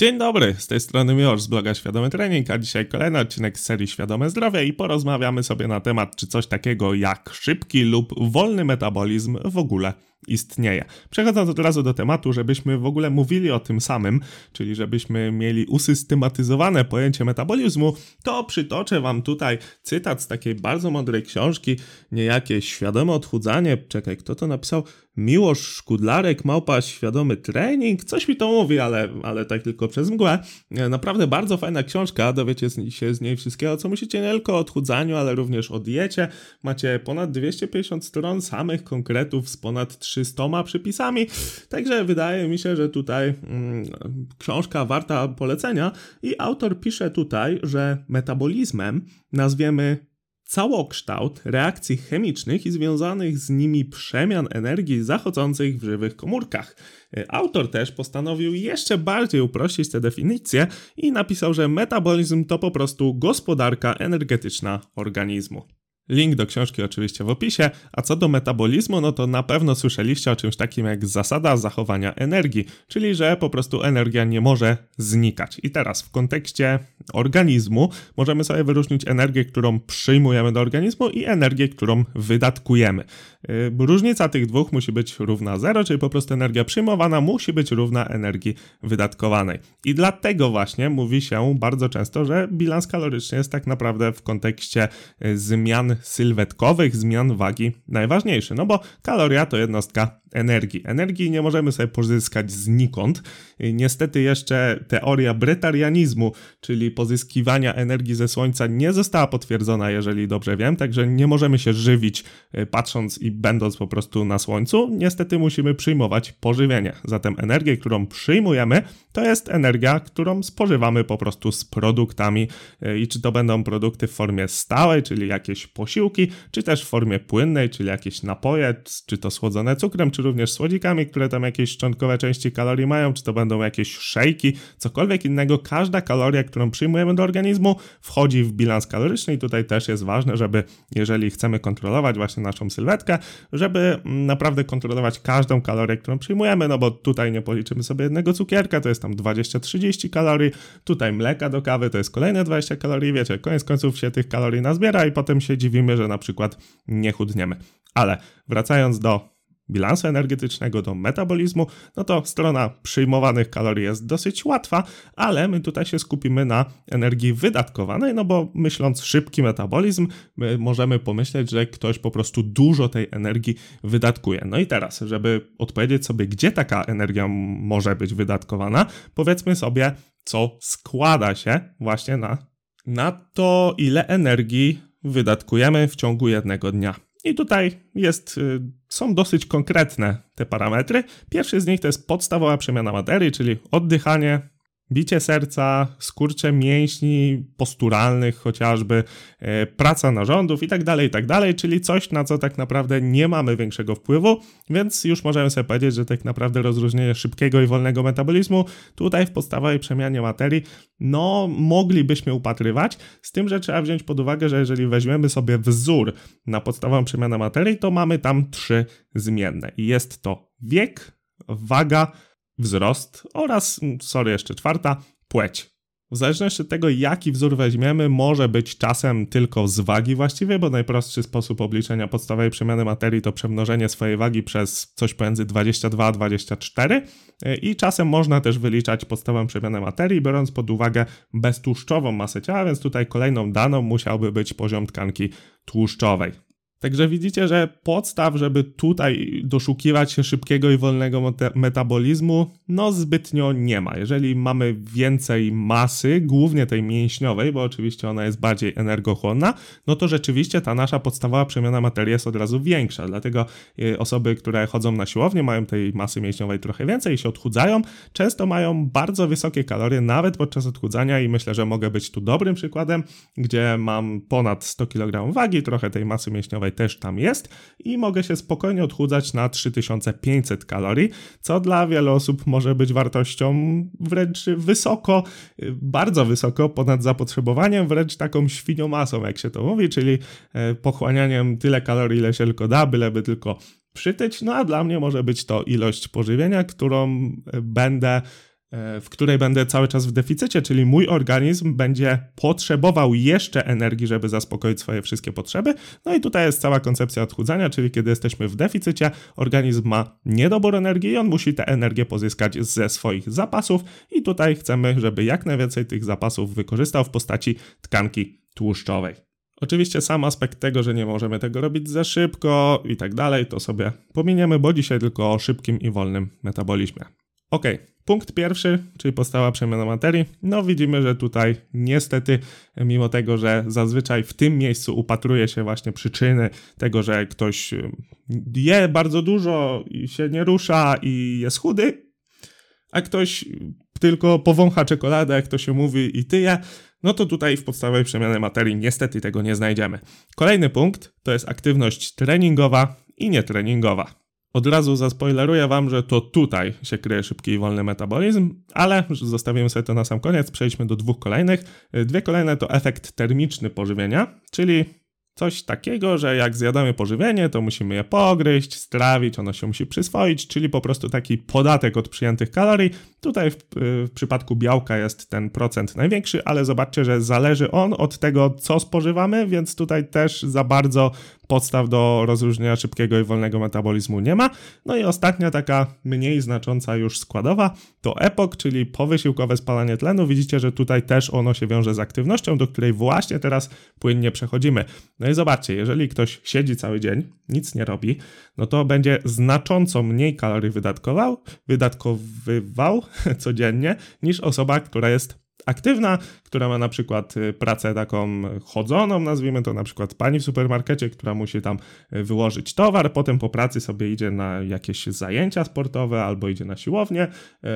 Dzień dobry, z tej strony Miłosz z bloga Świadomy Trening, a dzisiaj kolejny odcinek z serii Świadome Zdrowie i porozmawiamy sobie na temat, czy coś takiego jak szybki lub wolny metabolizm w ogóle istnieje. Przechodząc od razu do tematu, żebyśmy w ogóle mówili o tym samym, czyli żebyśmy mieli usystematyzowane pojęcie metabolizmu, to przytoczę Wam tutaj cytat z takiej bardzo mądrej książki, niejakie świadome odchudzanie. Czekaj, kto to napisał? Miłosz Szkudlarek, małpa świadomy trening. Coś mi to mówi, ale, ale tak tylko przez mgłę. Naprawdę bardzo fajna książka, dowiecie się z niej wszystkiego, co musicie nie tylko o odchudzaniu, ale również o diecie. Macie ponad 250 stron samych konkretów z ponad 300 przypisami, także wydaje mi się, że tutaj mm, książka warta polecenia i autor pisze tutaj, że metabolizmem nazwiemy całokształt reakcji chemicznych i związanych z nimi przemian energii zachodzących w żywych komórkach. Autor też postanowił jeszcze bardziej uprościć tę definicję i napisał, że metabolizm to po prostu gospodarka energetyczna organizmu. Link do książki oczywiście w opisie, a co do metabolizmu, no to na pewno słyszeliście o czymś takim jak zasada zachowania energii, czyli że po prostu energia nie może znikać. I teraz w kontekście organizmu możemy sobie wyróżnić energię, którą przyjmujemy do organizmu i energię, którą wydatkujemy. Yy, różnica tych dwóch musi być równa 0, czyli po prostu energia przyjmowana musi być równa energii wydatkowanej. I dlatego właśnie mówi się bardzo często, że bilans kaloryczny jest tak naprawdę w kontekście yy, zmian sylwetkowych, zmian wagi najważniejszy, no bo kaloria to jednostka energii. Energii nie możemy sobie pozyskać znikąd. Niestety jeszcze teoria bretarianizmu, czyli pozyskiwania energii ze Słońca nie została potwierdzona, jeżeli dobrze wiem, także nie możemy się żywić e, patrząc i będąc po prostu na Słońcu. Niestety musimy przyjmować pożywienie. Zatem energię, którą przyjmujemy, to jest energia, którą spożywamy po prostu z produktami e, i czy to będą produkty w formie stałej, czyli jakieś posiłki, czy też w formie płynnej, czyli jakieś napoje, czy to słodzone cukrem, czy również słodzikami, które tam jakieś szczątkowe części kalorii mają, czy to będą jakieś szejki, cokolwiek innego, każda kaloria, którą przyjmujemy do organizmu, wchodzi w bilans kaloryczny i tutaj też jest ważne, żeby jeżeli chcemy kontrolować właśnie naszą sylwetkę, żeby naprawdę kontrolować każdą kalorię, którą przyjmujemy, no bo tutaj nie policzymy sobie jednego cukierka, to jest tam 20-30 kalorii, tutaj mleka do kawy to jest kolejne 20 kalorii, wiecie, koniec końców się tych kalorii nazbiera i potem się dziwimy, że na przykład nie chudniemy. Ale wracając do bilansu energetycznego, do metabolizmu, no to strona przyjmowanych kalorii jest dosyć łatwa, ale my tutaj się skupimy na energii wydatkowanej, no bo myśląc szybki metabolizm, my możemy pomyśleć, że ktoś po prostu dużo tej energii wydatkuje. No i teraz, żeby odpowiedzieć sobie, gdzie taka energia może być wydatkowana, powiedzmy sobie, co składa się właśnie na, na to, ile energii wydatkujemy w ciągu jednego dnia. I tutaj jest, y, są dosyć konkretne te parametry. Pierwszy z nich to jest podstawowa przemiana materii, czyli oddychanie, bicie serca, skurcze mięśni posturalnych chociażby, e, praca narządów i tak dalej, i tak dalej, czyli coś, na co tak naprawdę nie mamy większego wpływu, więc już możemy sobie powiedzieć, że tak naprawdę rozróżnienie szybkiego i wolnego metabolizmu tutaj w podstawowej przemianie materii, no moglibyśmy upatrywać, z tym, że trzeba wziąć pod uwagę, że jeżeli weźmiemy sobie wzór na podstawową przemianę materii, to mamy tam trzy zmienne. Jest to wiek, waga, wzrost oraz, sorry, jeszcze czwarta, płeć. W zależności od tego, jaki wzór weźmiemy, może być czasem tylko z wagi właściwie, bo najprostszy sposób obliczenia podstawowej przemiany materii to przemnożenie swojej wagi przez coś pomiędzy 22 a 24 i czasem można też wyliczać podstawową przemianę materii, biorąc pod uwagę beztłuszczową masę ciała, więc tutaj kolejną daną musiałby być poziom tkanki tłuszczowej. Także widzicie, że podstaw, żeby tutaj doszukiwać się szybkiego i wolnego metabolizmu, no zbytnio nie ma. Jeżeli mamy więcej masy, głównie tej mięśniowej, bo oczywiście ona jest bardziej energochłonna, no to rzeczywiście ta nasza podstawowa przemiana materii jest od razu większa. Dlatego y, osoby, które chodzą na siłownię, mają tej masy mięśniowej trochę więcej i się odchudzają, często mają bardzo wysokie kalorie, nawet podczas odchudzania i myślę, że mogę być tu dobrym przykładem, gdzie mam ponad 100 kg wagi, trochę tej masy mięśniowej też tam jest i mogę się spokojnie odchudzać na 3500 kalorii, co dla wielu osób może być wartością wręcz wysoko, bardzo wysoko ponad zapotrzebowaniem, wręcz taką świnią masą, jak się to mówi, czyli e, pochłanianiem tyle kalorii, ile się tylko da, byleby tylko przytyć, no a dla mnie może być to ilość pożywienia, którą będę w której będę cały czas w deficycie, czyli mój organizm będzie potrzebował jeszcze energii, żeby zaspokoić swoje wszystkie potrzeby. No i tutaj jest cała koncepcja odchudzania, czyli kiedy jesteśmy w deficycie, organizm ma niedobór energii i on musi tę energię pozyskać ze swoich zapasów i tutaj chcemy, żeby jak najwięcej tych zapasów wykorzystał w postaci tkanki tłuszczowej. Oczywiście sam aspekt tego, że nie możemy tego robić za szybko i tak dalej, to sobie pominiemy, bo dzisiaj tylko o szybkim i wolnym metabolizmie. Ok, punkt pierwszy, czyli podstawa przemiana materii. No widzimy, że tutaj niestety, mimo tego, że zazwyczaj w tym miejscu upatruje się właśnie przyczyny tego, że ktoś y, je bardzo dużo i się nie rusza i jest chudy, a ktoś tylko powącha czekoladę, jak to się mówi, i tyje, no to tutaj w podstawowej przemianie materii niestety tego nie znajdziemy. Kolejny punkt to jest aktywność treningowa i nietreningowa. Od razu zaspoileruję wam, że to tutaj się kryje szybki i wolny metabolizm, ale zostawimy sobie to na sam koniec, przejdźmy do dwóch kolejnych. Dwie kolejne to efekt termiczny pożywienia, czyli Coś takiego, że jak zjadamy pożywienie, to musimy je pogryźć, strawić, ono się musi przyswoić, czyli po prostu taki podatek od przyjętych kalorii. Tutaj w, w, przypadku białka jest ten procent największy, ale zobaczcie, że zależy on od tego, co spożywamy, więc tutaj też za bardzo podstaw do rozróżnienia szybkiego i wolnego metabolizmu nie ma. No i ostatnia taka mniej znacząca już składowa to EPOK, czyli powysiłkowe spalanie tlenu. Widzicie, że tutaj też ono się wiąże z aktywnością, do której właśnie teraz płynnie przechodzimy. No i zobaczcie, jeżeli ktoś siedzi cały dzień, nic nie robi, no to będzie znacząco mniej kalorii wydatkował, wydatkowywał codziennie niż osoba, która jest aktywna, która ma na przykład y, pracę taką chodzoną, nazwijmy to na przykład pani w supermarkecie, która musi tam y, wyłożyć towar, potem po pracy sobie idzie na jakieś zajęcia sportowe albo idzie na siłownię,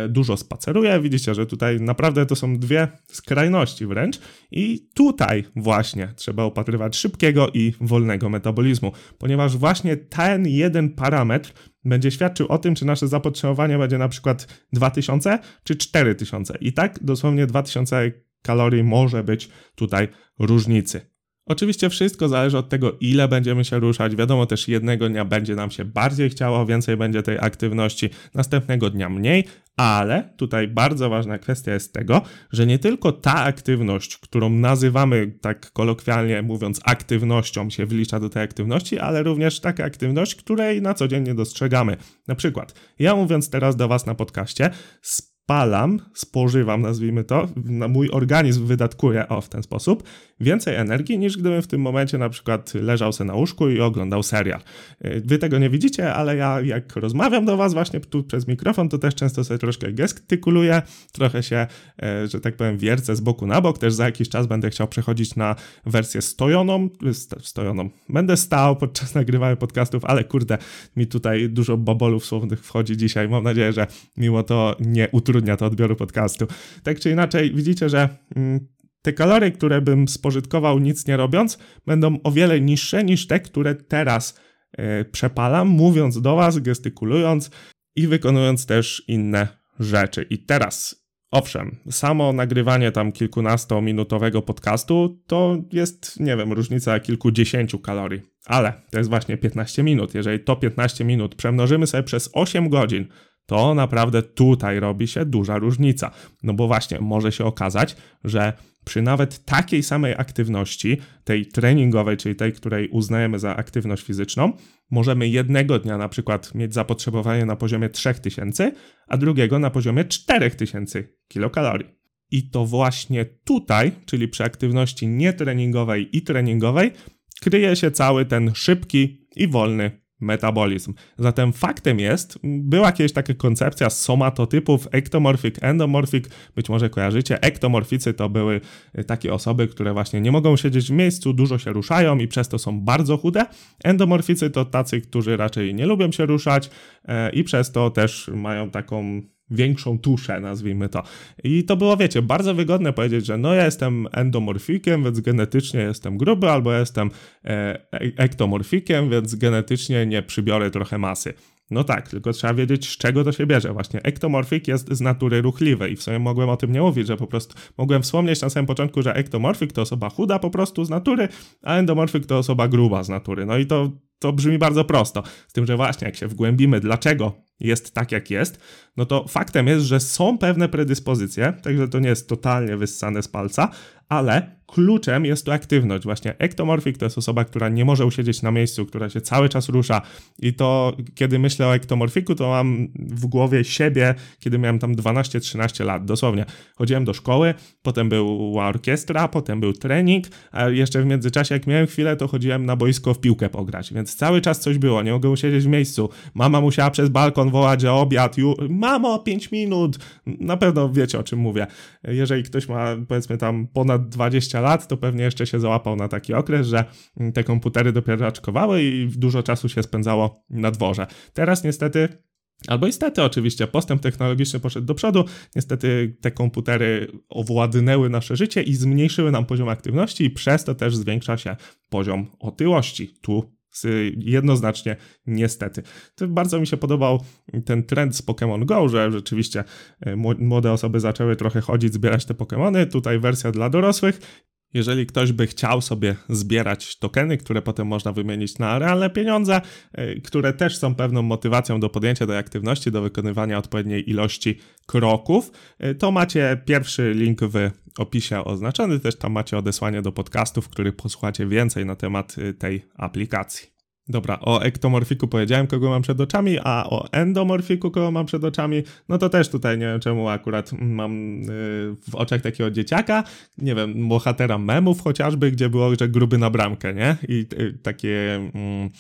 y, dużo spaceruje. Widzicie, że tutaj naprawdę to są dwie skrajności wręcz i tutaj właśnie trzeba upatrywać szybkiego i wolnego metabolizmu, ponieważ właśnie ten jeden parametr będzie świadczył o tym, czy nasze zapotrzebowanie będzie na przykład 2000 czy 4000. I tak dosłownie 2000 kalorii może być tutaj różnicy. Oczywiście wszystko zależy od tego, ile będziemy się ruszać. Wiadomo też, jednego dnia będzie nam się bardziej chciało, więcej będzie tej aktywności, następnego dnia mniej, ale tutaj bardzo ważna kwestia jest tego, że nie tylko ta aktywność, którą nazywamy tak kolokwialnie mówiąc aktywnością, się wlicza do tej aktywności, ale również taka aktywność, której na co dzień nie dostrzegamy. Na przykład, ja mówiąc teraz do Was na podcaście, spalam, spożywam, nazwijmy to, na mój organizm wydatkuje o w ten sposób więcej energii niż gdybym w tym momencie na przykład leżał sobie na łóżku i oglądał serial. Y, wy tego nie widzicie, ale ja jak rozmawiam do was właśnie tu przez mikrofon, to też często sobie troszkę gestykuluję, trochę się, e, że tak powiem, wiercę z boku na bok, też za jakiś czas będę chciał przechodzić na wersję stojoną, stojoną. Będę stał podczas nagrywania podcastów, ale kurde, mi tutaj dużo bobolów słownych wchodzi dzisiaj. Mam nadzieję, że mimo to nie utrudnia to odbioru podcastu. Tak czy inaczej, widzicie, że mm, te kalorie, które bym spożytkował nic nie robiąc, będą o wiele niższe niż te, które teraz yy, przepalam, mówiąc do Was, gestykulując i wykonując też inne rzeczy. I teraz, owszem, samo nagrywanie tam kilkunastominutowego podcastu to jest, nie wiem, różnica kilkudziesięciu kalorii. Ale to jest właśnie 15 minut. Jeżeli to 15 minut przemnożymy sobie przez 8 godzin, to naprawdę tutaj robi się duża różnica. No bo właśnie może się okazać, że przy nawet takiej samej aktywności, tej treningowej, czyli tej, której uznajemy za aktywność fizyczną, możemy jednego dnia na przykład mieć zapotrzebowanie na poziomie 3000, a drugiego na poziomie 4000 kilokalorii. I to właśnie tutaj, czyli przy aktywności nietreningowej i treningowej, kryje się cały ten szybki i wolny metabolizm. Zatem faktem jest, była kiedyś taka koncepcja somatotypów ektomorfik, endomorfik, być może kojarzycie. Ektomorficy to były takie osoby, które właśnie nie mogą siedzieć w miejscu, dużo się ruszają i przez to są bardzo chude. Endomorficy to tacy, którzy raczej nie lubią się ruszać e, i przez to też mają taką większą tuszę, nazwijmy to. I to było, wiecie, bardzo wygodne powiedzieć, że no ja jestem endomorfikiem, więc genetycznie jestem gruby, albo ja jestem e, ektomorfikiem, więc genetycznie nie przybiorę trochę masy. No tak, tylko trzeba wiedzieć, z czego to się bierze. Właśnie ektomorfik jest z natury ruchliwej i w sumie mogłem o tym nie mówić, że po prostu mogłem wspomnieć na samym początku, że ektomorfik to osoba chuda po prostu z natury, a endomorfik to osoba gruba z natury. No i to to brzmi bardzo prosto. Z tym, że właśnie jak się wgłębimy, dlaczego jest tak, jak jest, no to faktem jest, że są pewne predyspozycje, także to nie jest totalnie wyssane z palca, ale kluczem jest tu aktywność. Właśnie ektomorfik to jest osoba, która nie może usiedzieć na miejscu, która się cały czas rusza. I to, kiedy myślę o ektomorfiku, to mam w głowie siebie, kiedy miałem tam 12-13 lat, dosłownie. Chodziłem do szkoły, potem była orkiestra, potem był trening, a jeszcze w międzyczasie, jak miałem chwilę, to chodziłem na boisko w piłkę pograć, więc cały czas coś było, nie mogłem usiedzieć w miejscu. Mama musiała przez balkon wołać, że obiad, ju... mamo, 5 minut. Na pewno wiecie, o czym mówię. Jeżeli ktoś ma, powiedzmy tam ponad 20 lat, to pewnie jeszcze się załapał na taki okres, że te komputery dopiero raczkowały i dużo czasu się spędzało na dworze. Teraz niestety Albo niestety oczywiście postęp technologiczny poszedł do przodu, niestety te komputery owładnęły nasze życie i zmniejszyły nam poziom aktywności i przez to też zwiększa się poziom otyłości. Tu jednoznacznie niestety. To bardzo mi się podobał ten trend z Pokémon Go, że rzeczywiście e, młode osoby zaczęły trochę chodzić, zbierać te Pokémony. Tutaj wersja dla dorosłych. Jeżeli ktoś by chciał sobie zbierać tokeny, które potem można wymienić na realne pieniądze, e, które też są pewną motywacją do podjęcia tej aktywności, do wykonywania odpowiedniej ilości kroków, e, to macie pierwszy link w opisie oznaczony. Też tam macie odesłanie do podcastów, w których posłuchacie więcej na temat e, tej aplikacji. Dobra, o ektomorfiku powiedziałem, kogo mam przed oczami, a o endomorfiku, kogo mam przed oczami, no to też tutaj nie wiem czemu akurat mam yy, w oczach takiego dzieciaka, nie wiem, bohatera memów chociażby, gdzie było, że gruby na bramkę, nie? I yy, takie yy,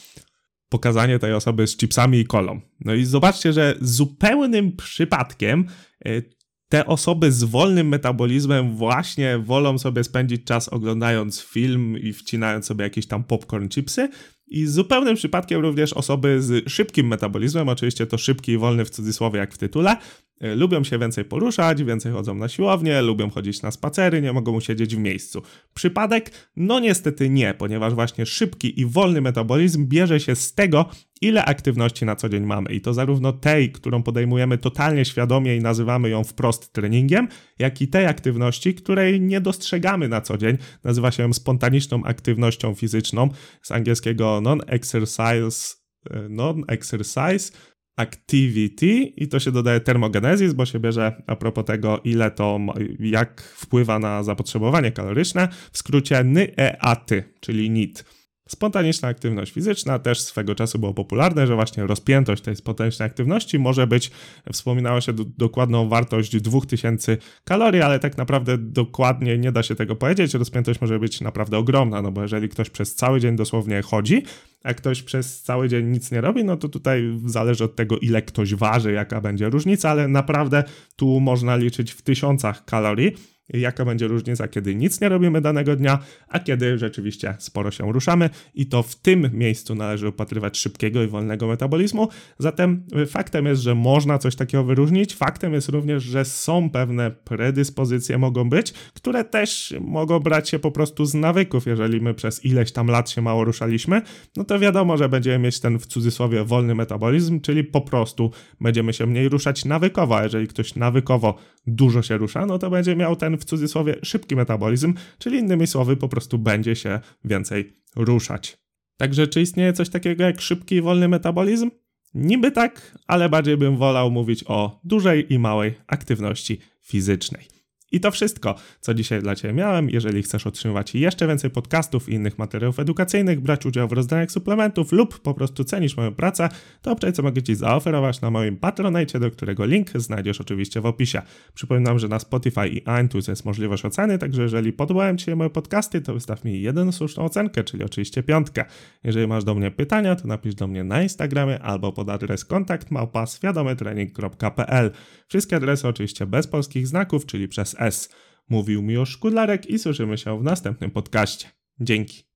pokazanie tej osoby z chipsami i kolą. No i zobaczcie, że zupełnym przypadkiem y, te osoby z wolnym metabolizmem właśnie wolą sobie spędzić czas oglądając film i wcinając sobie jakieś tam popcorn chipsy, i zupełnym przypadkiem również osoby z szybkim metabolizmem, oczywiście to szybki i wolny w cudzysłowie jak w tytule, lubią się więcej poruszać, więcej chodzą na siłownię, lubią chodzić na spacery, nie mogą siedzieć w miejscu. Przypadek? No niestety nie, ponieważ właśnie szybki i wolny metabolizm bierze się z tego, ile aktywności na co dzień mamy. I to zarówno tej, którą podejmujemy totalnie świadomie i nazywamy ją wprost treningiem, jak i tej aktywności, której nie dostrzegamy na co dzień. Nazywa się ją spontaniczną aktywnością fizyczną, z angielskiego non-exercise, e, non-exercise activity i to się dodaje termogenesis, bo się bierze a propos tego, ile to, jak wpływa na zapotrzebowanie kaloryczne, w skrócie NEAT, czyli NIT. Spontaniczna aktywność fizyczna też swego czasu było popularne, że właśnie rozpiętość tej spontanicznej aktywności może być, wspominało się do, dokładną wartość 2000 kalorii, ale tak naprawdę dokładnie nie da się tego powiedzieć. Rozpiętość może być naprawdę ogromna, no bo jeżeli ktoś przez cały dzień dosłownie chodzi, a ktoś przez cały dzień nic nie robi, no to tutaj zależy od tego, ile ktoś waży, jaka będzie różnica, ale naprawdę tu można liczyć w tysiącach kalorii jaka będzie różnica, kiedy nic nie robimy danego dnia, a kiedy rzeczywiście sporo się ruszamy i to w tym miejscu należy upatrywać szybkiego i wolnego metabolizmu. Zatem faktem jest, że można coś takiego wyróżnić. Faktem jest również, że są pewne predyspozycje mogą być, które też mogą brać się po prostu z nawyków. Jeżeli my przez ileś tam lat się mało ruszaliśmy, no to wiadomo, że będziemy mieć ten w cudzysłowie wolny metabolizm, czyli po prostu będziemy się mniej ruszać nawykowo. A jeżeli ktoś nawykowo dużo się rusza, no to będzie miał ten w cudzysłowie szybki metabolizm, czyli innymi słowy po prostu będzie się więcej ruszać. Także czy istnieje coś takiego jak szybki i wolny metabolizm? Niby tak, ale bardziej bym wolał mówić o dużej i małej aktywności fizycznej. I to wszystko, co dzisiaj dla Ciebie miałem. Jeżeli chcesz otrzymywać jeszcze więcej podcastów i innych materiałów edukacyjnych, brać udział w rozdaniach suplementów lub po prostu cenisz moją pracę, to obczaj, co mogę Ci zaoferować na moim Patronite, do którego link znajdziesz oczywiście w opisie. Przypominam, że na Spotify i iTunes jest możliwość oceny, także jeżeli podobają Ci się moje podcasty, to wystaw mi jedną słuszną ocenkę, czyli oczywiście piątkę. Jeżeli masz do mnie pytania, to napisz do mnie na Instagramie albo pod adres kontakt małpa Wszystkie adresy oczywiście bez polskich znaków, czyli przez S. Mówił Miłosz Szkudlarek i słyszymy się w następnym podcaście. Dzięki.